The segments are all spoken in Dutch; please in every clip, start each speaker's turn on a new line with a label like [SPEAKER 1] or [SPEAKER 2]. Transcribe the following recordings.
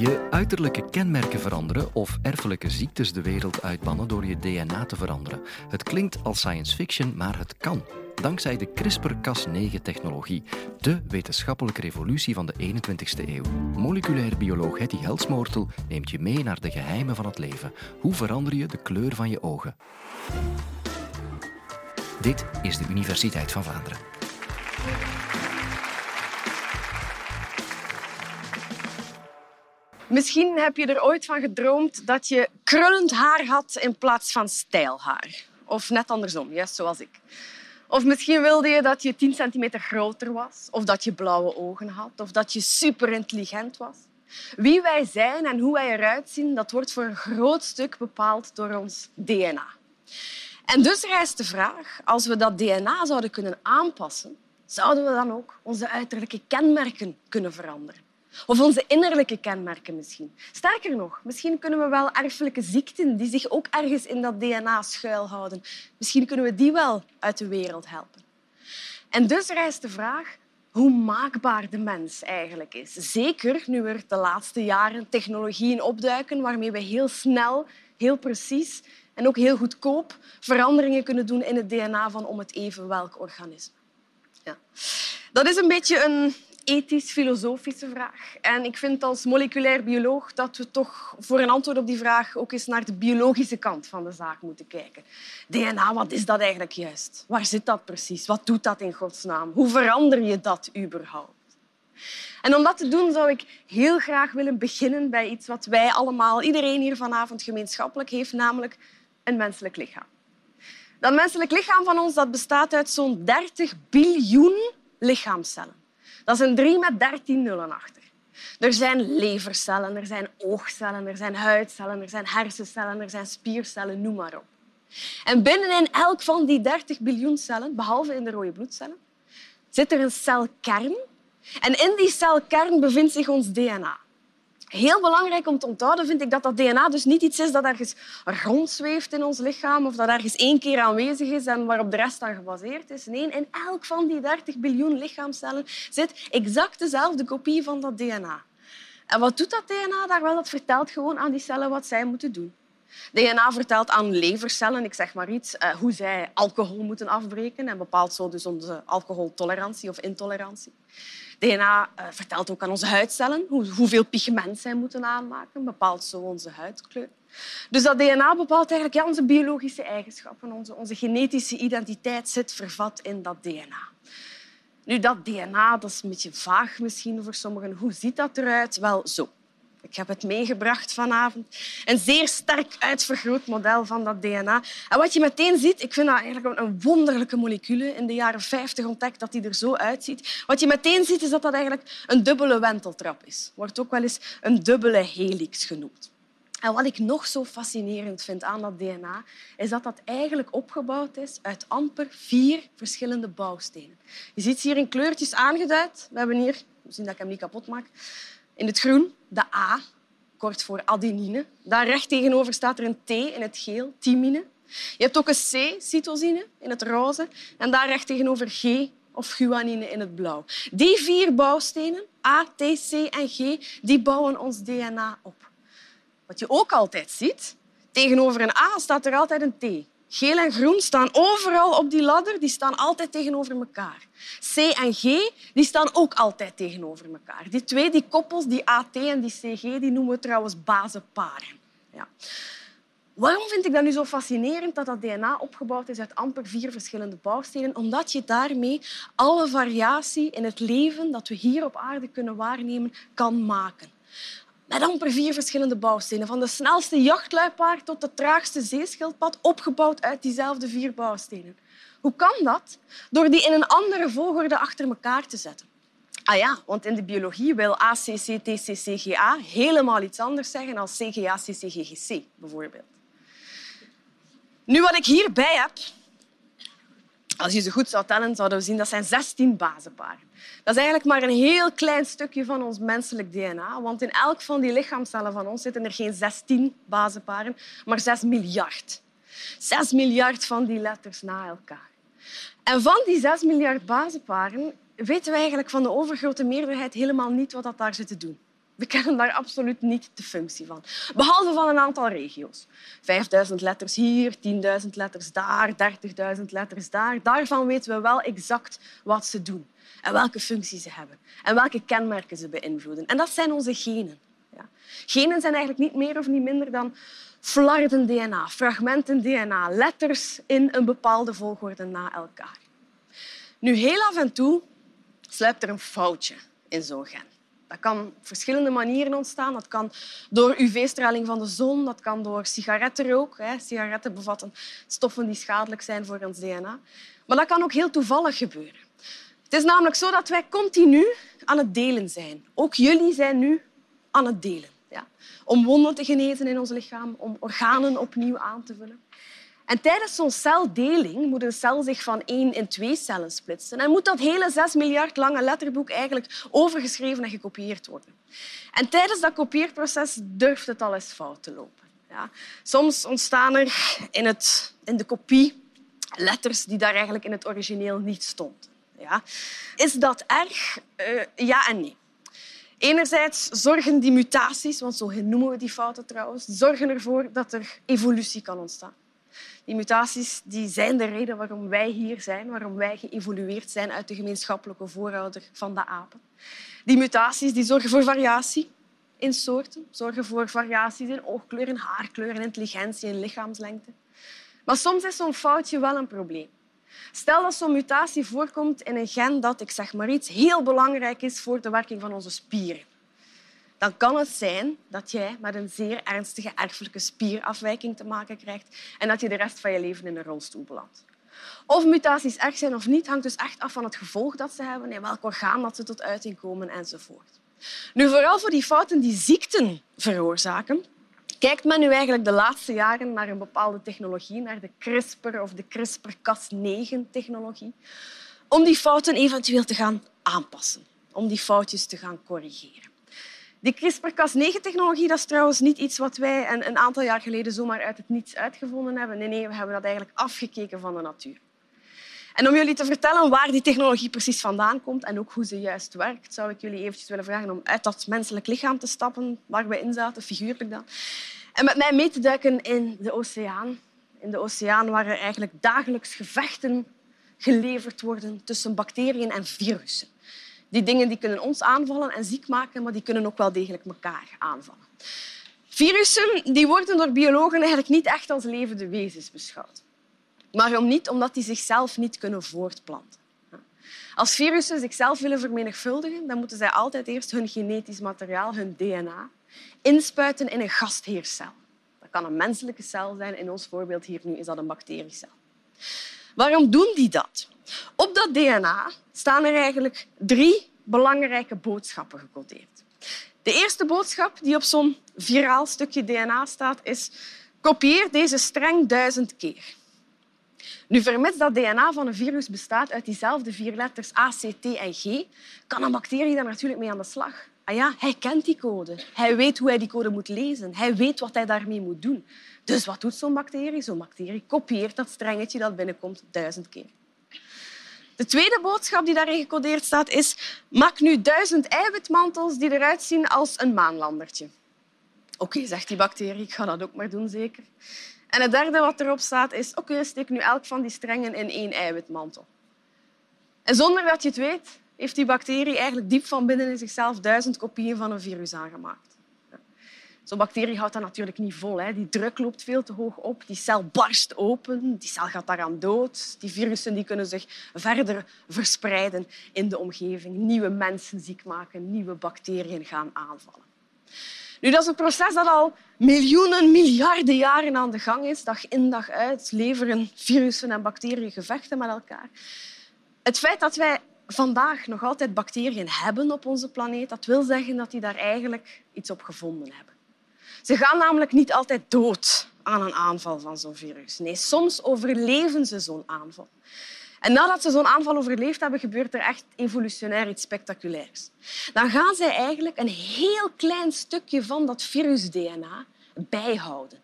[SPEAKER 1] Je uiterlijke kenmerken veranderen of erfelijke ziektes de wereld uitbannen door je DNA te veranderen. Het klinkt als science fiction, maar het kan. Dankzij de CRISPR-Cas9-technologie, de wetenschappelijke revolutie van de 21ste eeuw. Moleculair bioloog Hetty Helsmoortel neemt je mee naar de geheimen van het leven. Hoe verander je de kleur van je ogen? Dit is de Universiteit van Vlaanderen.
[SPEAKER 2] Misschien heb je er ooit van gedroomd dat je krullend haar had in plaats van stijlhaar. Of net andersom, juist zoals ik. Of misschien wilde je dat je 10 centimeter groter was, of dat je blauwe ogen had, of dat je superintelligent was. Wie wij zijn en hoe wij eruit zien, dat wordt voor een groot stuk bepaald door ons DNA. En dus rijst de vraag, als we dat DNA zouden kunnen aanpassen, zouden we dan ook onze uiterlijke kenmerken kunnen veranderen? Of onze innerlijke kenmerken misschien. Sterker nog, misschien kunnen we wel erfelijke ziekten die zich ook ergens in dat DNA schuilhouden, misschien kunnen we die wel uit de wereld helpen. En dus rijst de vraag hoe maakbaar de mens eigenlijk is. Zeker nu er de laatste jaren technologieën opduiken waarmee we heel snel, heel precies en ook heel goedkoop veranderingen kunnen doen in het DNA van om het even welk organisme. Ja. Dat is een beetje een ethisch-filosofische vraag. En ik vind als moleculair bioloog dat we toch voor een antwoord op die vraag ook eens naar de biologische kant van de zaak moeten kijken. DNA, wat is dat eigenlijk juist? Waar zit dat precies? Wat doet dat in godsnaam? Hoe verander je dat überhaupt? En om dat te doen zou ik heel graag willen beginnen bij iets wat wij allemaal, iedereen hier vanavond gemeenschappelijk heeft, namelijk een menselijk lichaam. Dat menselijk lichaam van ons dat bestaat uit zo'n 30 biljoen lichaamcellen. Dat is een 3 met 13 nullen achter. Er zijn levercellen, er zijn oogcellen, er zijn huidcellen, er zijn hersencellen, er zijn spiercellen, noem maar op. En binnenin elk van die 30 biljoen cellen, behalve in de rode bloedcellen, zit er een celkern. En in die celkern bevindt zich ons DNA. Heel belangrijk om te onthouden vind ik dat dat DNA dus niet iets is dat ergens rondzweeft in ons lichaam of dat ergens één keer aanwezig is en waarop de rest dan gebaseerd is. Nee, in elk van die 30 biljoen lichaamcellen zit exact dezelfde kopie van dat DNA. En wat doet dat DNA daar wel? Dat vertelt gewoon aan die cellen wat zij moeten doen. DNA vertelt aan levercellen, ik zeg maar iets, eh, hoe zij alcohol moeten afbreken en bepaalt zo dus onze alcoholtolerantie of intolerantie. DNA eh, vertelt ook aan onze huidcellen hoe, hoeveel pigment zij moeten aanmaken, bepaalt zo onze huidkleur. Dus dat DNA bepaalt eigenlijk ja, onze biologische eigenschappen. Onze, onze genetische identiteit zit vervat in dat DNA. Nu, dat DNA dat is een beetje vaag misschien voor sommigen. Hoe ziet dat eruit? Wel, zo. Ik heb het meegebracht vanavond. Een zeer sterk uitvergroot model van dat DNA. En wat je meteen ziet, ik vind dat eigenlijk een wonderlijke molecule. In de jaren 50 ontdekt dat die er zo uitziet. Wat je meteen ziet, is dat dat eigenlijk een dubbele wenteltrap is. Wordt ook wel eens een dubbele helix genoemd. En wat ik nog zo fascinerend vind aan dat DNA, is dat dat eigenlijk opgebouwd is uit amper vier verschillende bouwstenen. Je ziet hier in kleurtjes aangeduid. We hebben hier, zien dat ik hem niet kapot maak, in het groen de A, kort voor adenine. Daar recht tegenover staat er een T in het geel, thymine. Je hebt ook een C, cytosine, in het roze. En daar recht tegenover G of guanine in het blauw. Die vier bouwstenen, A, T, C en G, die bouwen ons DNA op. Wat je ook altijd ziet, tegenover een A staat er altijd een T. Geel en groen staan overal op die ladder, die staan altijd tegenover elkaar. C en G die staan ook altijd tegenover elkaar. Die twee die koppels, die AT en die CG, die noemen we trouwens bazenparen. Ja. Waarom vind ik dat nu zo fascinerend dat dat DNA opgebouwd is uit amper vier verschillende bouwstenen? Omdat je daarmee alle variatie in het leven dat we hier op aarde kunnen waarnemen kan maken met amper vier verschillende bouwstenen. Van de snelste jachtluipaard tot de traagste zeeschildpad, opgebouwd uit diezelfde vier bouwstenen. Hoe kan dat? Door die in een andere volgorde achter elkaar te zetten. Ah ja, want in de biologie wil ACCTCCGA helemaal iets anders zeggen dan CGA-CCGGC, bijvoorbeeld. Nu, wat ik hierbij heb, als je ze goed zou tellen, zouden we zien dat zijn 16 bazenparen. Dat is eigenlijk maar een heel klein stukje van ons menselijk DNA. Want in elk van die lichaamcellen van ons zitten er geen 16 bazenparen, maar 6 miljard. 6 miljard van die letters na elkaar. En van die 6 miljard bazenparen weten we eigenlijk van de overgrote meerderheid helemaal niet wat dat daar zit te doen. We kennen daar absoluut niet de functie van. Behalve van een aantal regio's. 5000 letters hier, 10.000 letters daar, 30.000 letters daar. Daarvan weten we wel exact wat ze doen en welke functie ze hebben en welke kenmerken ze beïnvloeden. En dat zijn onze genen. Ja. Genen zijn eigenlijk niet meer of niet minder dan flarden DNA, fragmenten DNA, letters in een bepaalde volgorde na elkaar. Nu, heel af en toe sluipt er een foutje in zo'n gen. Dat kan op verschillende manieren ontstaan. Dat kan door UV-straling van de zon, dat kan door sigarettenrook. Sigaretten bevatten stoffen die schadelijk zijn voor ons DNA. Maar dat kan ook heel toevallig gebeuren. Het is namelijk zo dat wij continu aan het delen zijn. Ook jullie zijn nu aan het delen. Ja. Om wonden te genezen in ons lichaam, om organen opnieuw aan te vullen. En tijdens zo'n celdeling moet een cel zich van één in twee cellen splitsen. En moet dat hele zes miljard lange letterboek eigenlijk overgeschreven en gekopieerd worden. En tijdens dat kopieerproces durft het al eens fout te lopen. Ja. Soms ontstaan er in, het, in de kopie letters die daar eigenlijk in het origineel niet stonden. Ja. Is dat erg? Uh, ja en nee. Enerzijds zorgen die mutaties, want zo noemen we die fouten trouwens, zorgen ervoor dat er evolutie kan ontstaan. Die mutaties die zijn de reden waarom wij hier zijn, waarom wij geëvolueerd zijn uit de gemeenschappelijke voorouder van de apen. Die mutaties die zorgen voor variatie in soorten, zorgen voor variaties in oogkleur, in haarkleur, in intelligentie, in lichaamslengte. Maar soms is zo'n foutje wel een probleem. Stel dat zo'n mutatie voorkomt in een gen dat, ik zeg maar iets, heel belangrijk is voor de werking van onze spieren. Dan kan het zijn dat jij met een zeer ernstige erfelijke spierafwijking te maken krijgt en dat je de rest van je leven in een rolstoel belandt. Of mutaties erg zijn of niet, hangt dus echt af van het gevolg dat ze hebben, in welk orgaan dat ze tot uiting komen enzovoort. Nu, vooral voor die fouten die ziekten veroorzaken, kijkt men nu eigenlijk de laatste jaren naar een bepaalde technologie, naar de CRISPR of de CRISPR-Cas9-technologie, om die fouten eventueel te gaan aanpassen, om die foutjes te gaan corrigeren. Die CRISPR-Cas9-technologie is trouwens niet iets wat wij een, een aantal jaar geleden zomaar uit het niets uitgevonden hebben. Nee, nee, we hebben dat eigenlijk afgekeken van de natuur. En om jullie te vertellen waar die technologie precies vandaan komt en ook hoe ze juist werkt, zou ik jullie eventjes willen vragen om uit dat menselijk lichaam te stappen waar we in zaten, figuurlijk dan, en met mij mee te duiken in de oceaan. In de oceaan waar er eigenlijk dagelijks gevechten geleverd worden tussen bacteriën en virussen. Die dingen die kunnen ons aanvallen en ziek maken, maar die kunnen ook wel degelijk elkaar aanvallen. Virussen die worden door biologen eigenlijk niet echt als levende wezens beschouwd. Waarom niet? Omdat die zichzelf niet kunnen voortplanten. Als virussen zichzelf willen vermenigvuldigen, dan moeten zij altijd eerst hun genetisch materiaal, hun DNA, inspuiten in een gastheercel. Dat kan een menselijke cel zijn. In ons voorbeeld hier nu is dat een bacteriecel. Waarom doen die dat? Op dat DNA staan er eigenlijk drie belangrijke boodschappen gecodeerd. De eerste boodschap die op zo'n viraal stukje DNA staat is kopieer deze streng duizend keer. Nu, vermits dat DNA van een virus bestaat uit diezelfde vier letters A, C, T en G, kan een bacterie daar natuurlijk mee aan de slag. Ah ja, hij kent die code. Hij weet hoe hij die code moet lezen. Hij weet wat hij daarmee moet doen. Dus wat doet zo'n bacterie? Zo'n bacterie kopieert dat strengetje dat binnenkomt duizend keer. De tweede boodschap die daarin gecodeerd staat is maak nu duizend eiwitmantels die eruit zien als een maanlandertje. Oké, zegt die bacterie, ik ga dat ook maar doen, zeker. En het derde wat erop staat is oké, steek nu elk van die strengen in één eiwitmantel. En zonder dat je het weet, heeft die bacterie eigenlijk diep van binnen in zichzelf duizend kopieën van een virus aangemaakt. Zo'n bacterie houdt dat natuurlijk niet vol. Hè. Die druk loopt veel te hoog op. Die cel barst open. Die cel gaat daaraan dood. Die virussen die kunnen zich verder verspreiden in de omgeving. Nieuwe mensen ziek maken. Nieuwe bacteriën gaan aanvallen. Nu, dat is een proces dat al miljoenen, miljarden jaren aan de gang is. Dag in, dag uit leveren virussen en bacteriën gevechten met elkaar. Het feit dat wij vandaag nog altijd bacteriën hebben op onze planeet, dat wil zeggen dat die daar eigenlijk iets op gevonden hebben. Ze gaan namelijk niet altijd dood aan een aanval van zo'n virus. Nee, soms overleven ze zo'n aanval. En nadat ze zo'n aanval overleefd hebben, gebeurt er echt evolutionair iets spectaculairs. Dan gaan zij eigenlijk een heel klein stukje van dat virus-DNA bijhouden.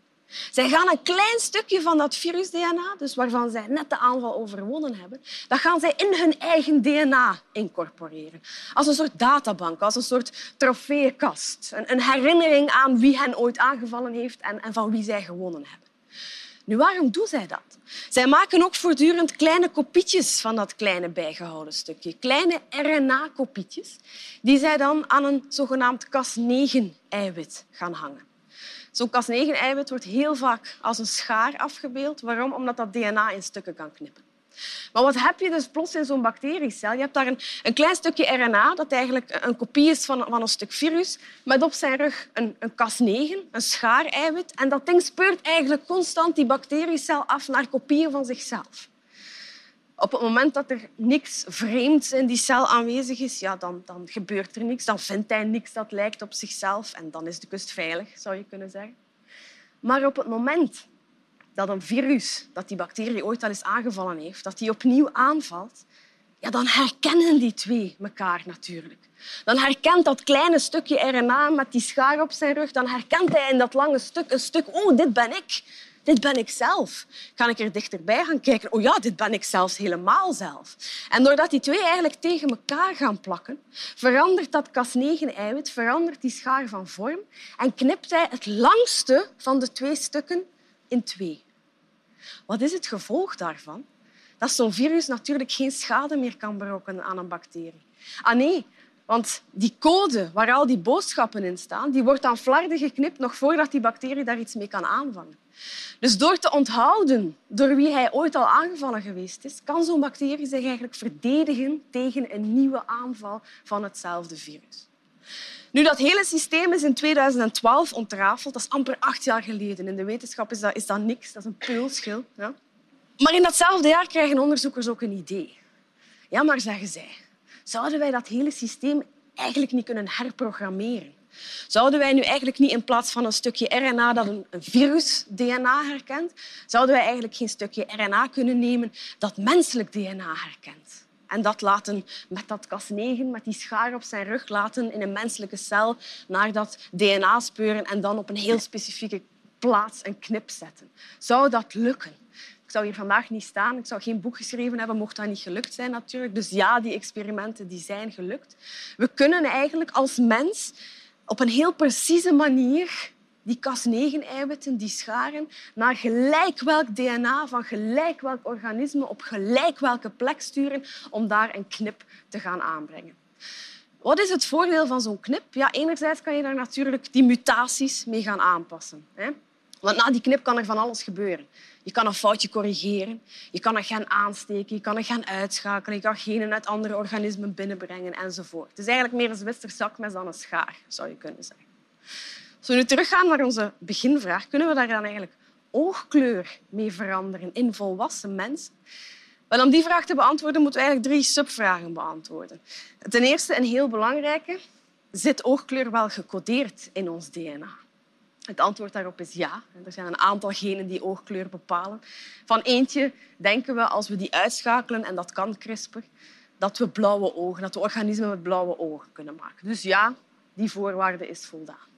[SPEAKER 2] Zij gaan een klein stukje van dat virus-DNA, dus waarvan zij net de aanval overwonnen hebben, dat gaan zij in hun eigen DNA incorporeren. Als een soort databank, als een soort trofeeënkast. Een, een herinnering aan wie hen ooit aangevallen heeft en, en van wie zij gewonnen hebben. Nu, waarom doen zij dat? Zij maken ook voortdurend kleine kopietjes van dat kleine bijgehouden stukje. Kleine RNA-kopietjes die zij dan aan een zogenaamd Cas9-eiwit gaan hangen. Zo'n Cas9-eiwit wordt heel vaak als een schaar afgebeeld. Waarom? Omdat dat DNA in stukken kan knippen. Maar wat heb je dus plots in zo'n bacteriecel? Je hebt daar een, een, klein stukje RNA dat eigenlijk een kopie is van, van een stuk virus, met op zijn rug een, een Cas9, een schaareiwit. En dat ding speurt eigenlijk constant die bacteriecel af naar kopieën van zichzelf. Op het moment dat er niks vreemds in die cel aanwezig is, ja, dan, dan gebeurt er niks. Dan vindt hij niks dat lijkt op zichzelf en dan is de kust veilig, zou je kunnen zeggen. Maar op het moment dat een virus dat die bacterie ooit al eens aangevallen heeft, dat die opnieuw aanvalt, ja, dan herkennen die twee elkaar natuurlijk. Dan herkent dat kleine stukje RNA met die schaar op zijn rug, dan herkent hij in dat lange stuk een stuk, oh, dit ben ik. Dit ben ik zelf. Kan ik er dichterbij gaan kijken? Oh ja, dit ben ik zelfs helemaal zelf. En doordat die twee eigenlijk tegen elkaar gaan plakken, verandert dat Cas9-eiwit, verandert die schaar van vorm en knipt hij het langste van de twee stukken in twee. Wat is het gevolg daarvan? Dat zo'n virus natuurlijk geen schade meer kan berokkenen aan een bacterie. Ah nee, want die code waar al die boodschappen in staan, die wordt dan flarden geknipt nog voordat die bacterie daar iets mee kan aanvangen. Dus door te onthouden door wie hij ooit al aangevallen geweest is, kan zo'n bacterie zich eigenlijk verdedigen tegen een nieuwe aanval van hetzelfde virus. Nu, dat hele systeem is in 2012 ontrafeld. Dat is amper acht jaar geleden. In de wetenschap is dat, is dat niks. Dat is een peulschil. Ja. Maar in datzelfde jaar krijgen onderzoekers ook een idee. Ja, maar zeggen zij, zouden wij dat hele systeem eigenlijk niet kunnen herprogrammeren? Zouden wij nu eigenlijk niet in plaats van een stukje RNA dat een virus-DNA herkent, zouden wij eigenlijk geen stukje RNA kunnen nemen dat menselijk DNA herkent? En dat laten met dat Cas9, met die schaar op zijn rug, laten in een menselijke cel naar dat DNA speuren en dan op een heel specifieke plaats een knip zetten. Zou dat lukken? Ik zou hier vandaag niet staan. Ik zou geen boek geschreven hebben, mocht dat niet gelukt zijn natuurlijk. Dus ja, die experimenten die zijn gelukt. We kunnen eigenlijk als mens op een heel precieze manier die Cas9-eiwitten, die scharen, naar gelijk welk DNA van gelijk welk organisme op gelijk welke plek sturen om daar een knip te gaan aanbrengen. Wat is het voordeel van zo'n knip? Ja, enerzijds kan je daar natuurlijk die mutaties mee gaan aanpassen. Hè? Want na die knip kan er van alles gebeuren. Je kan een foutje corrigeren, je kan een gen aansteken, je kan een gen uitschakelen, je kan genen uit andere organismen binnenbrengen enzovoort. Het is eigenlijk meer een Zwitser zakmes dan een schaar, zou je kunnen zeggen. Als we nu teruggaan naar onze beginvraag, kunnen we daar dan eigenlijk oogkleur mee veranderen in volwassen mensen? Wel, om die vraag te beantwoorden moeten we eigenlijk drie subvragen beantwoorden. Ten eerste, een heel belangrijke, zit oogkleur wel gecodeerd in ons DNA? Het antwoord daarop is ja. Er zijn een aantal genen die oogkleur bepalen. Van eentje denken we, als we die uitschakelen, en dat kan CRISPR, dat we blauwe ogen, dat we organismen met blauwe ogen kunnen maken. Dus ja, die voorwaarde is voldaan.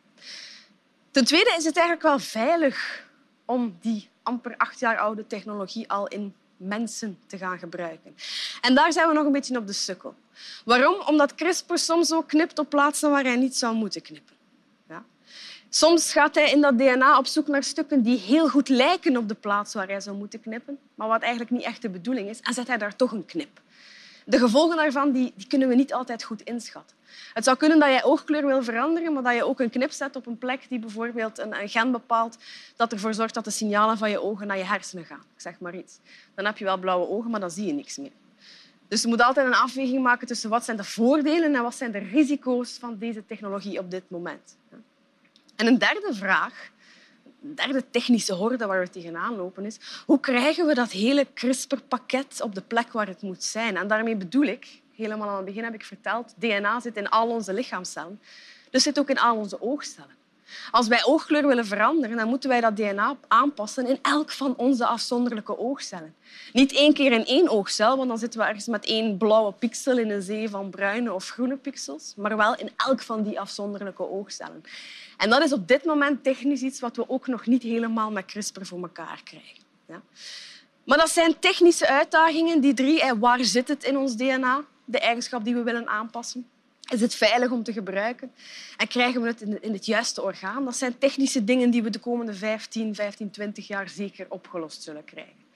[SPEAKER 2] Ten tweede is het eigenlijk wel veilig om die amper acht jaar oude technologie al in mensen te gaan gebruiken. En daar zijn we nog een beetje op de sukkel. Waarom? Omdat CRISPR soms ook knipt op plaatsen waar hij niet zou moeten knippen. Soms gaat hij in dat DNA op zoek naar stukken die heel goed lijken op de plaats waar hij zou moeten knippen, maar wat eigenlijk niet echt de bedoeling is, en zet hij daar toch een knip. De gevolgen daarvan die, die kunnen we niet altijd goed inschatten. Het zou kunnen dat je oogkleur wil veranderen, maar dat je ook een knip zet op een plek die bijvoorbeeld een, een gen bepaalt dat ervoor zorgt dat de signalen van je ogen naar je hersenen gaan. Ik zeg maar iets. Dan heb je wel blauwe ogen, maar dan zie je niks meer. Dus je moet altijd een afweging maken tussen wat zijn de voordelen en wat zijn de risico's van deze technologie op dit moment. En een derde vraag, derde technische horde waar we tegenaan lopen, is hoe krijgen we dat hele CRISPR-pakket op de plek waar het moet zijn? En daarmee bedoel ik helemaal aan het begin heb ik verteld, DNA zit in al onze lichaamcellen. Dus zit ook in al onze oogcellen. Als wij oogkleur willen veranderen, dan moeten wij dat DNA aanpassen in elk van onze afzonderlijke oogcellen. Niet één keer in één oogcel, want dan zitten we ergens met één blauwe pixel in een zee van bruine of groene pixels, maar wel in elk van die afzonderlijke oogcellen. En dat is op dit moment technisch iets wat we ook nog niet helemaal met CRISPR voor elkaar krijgen. Ja. Maar dat zijn technische uitdagingen, die drie. Waar zit het in ons DNA, de eigenschap die we willen aanpassen? Is het veilig om te gebruiken? En krijgen we het in het juiste orgaan? Dat zijn technische dingen die we de komende 15, 15, 20 jaar zeker opgelost zullen krijgen.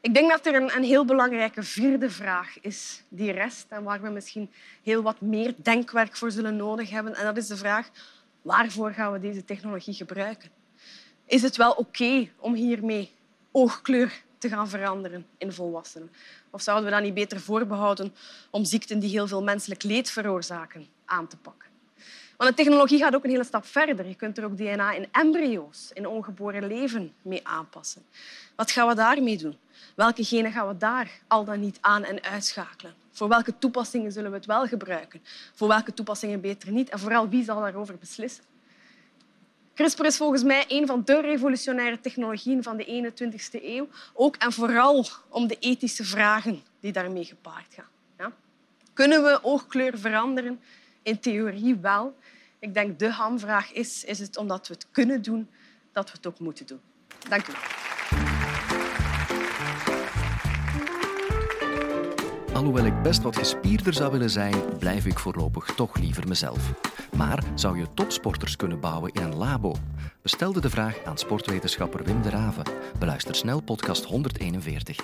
[SPEAKER 2] Ik denk dat er een, een heel belangrijke vierde vraag is die rest en waar we misschien heel wat meer denkwerk voor zullen nodig hebben. En dat is de vraag, waarvoor gaan we deze technologie gebruiken? Is het wel oké om hiermee oogkleur te gaan veranderen in volwassenen? Of zouden we dat niet beter voorbehouden om ziekten die heel veel menselijk leed veroorzaken aan te pakken? Want de technologie gaat ook een hele stap verder. Je kunt er ook DNA in embryo's, in ongeboren leven, mee aanpassen. Wat gaan we daarmee doen? Welke genen gaan we daar al dan niet aan en uitschakelen? Voor welke toepassingen zullen we het wel gebruiken? Voor welke toepassingen beter niet? En vooral, wie zal daarover beslissen? CRISPR is volgens mij een van de revolutionaire technologieën van de 21ste eeuw. Ook en vooral om de ethische vragen die daarmee gepaard gaan. Ja? Kunnen we oogkleur veranderen? In theorie wel. Ik denk de hamvraag is, is het omdat we het kunnen doen, dat we het ook moeten doen. Dank u.
[SPEAKER 1] Alhoewel ik best wat gespierder zou willen zijn, blijf ik voorlopig toch liever mezelf. Maar zou je topsporters kunnen bouwen in een labo? Bestelde de vraag aan sportwetenschapper Wim de Raven. Beluister snel podcast 141.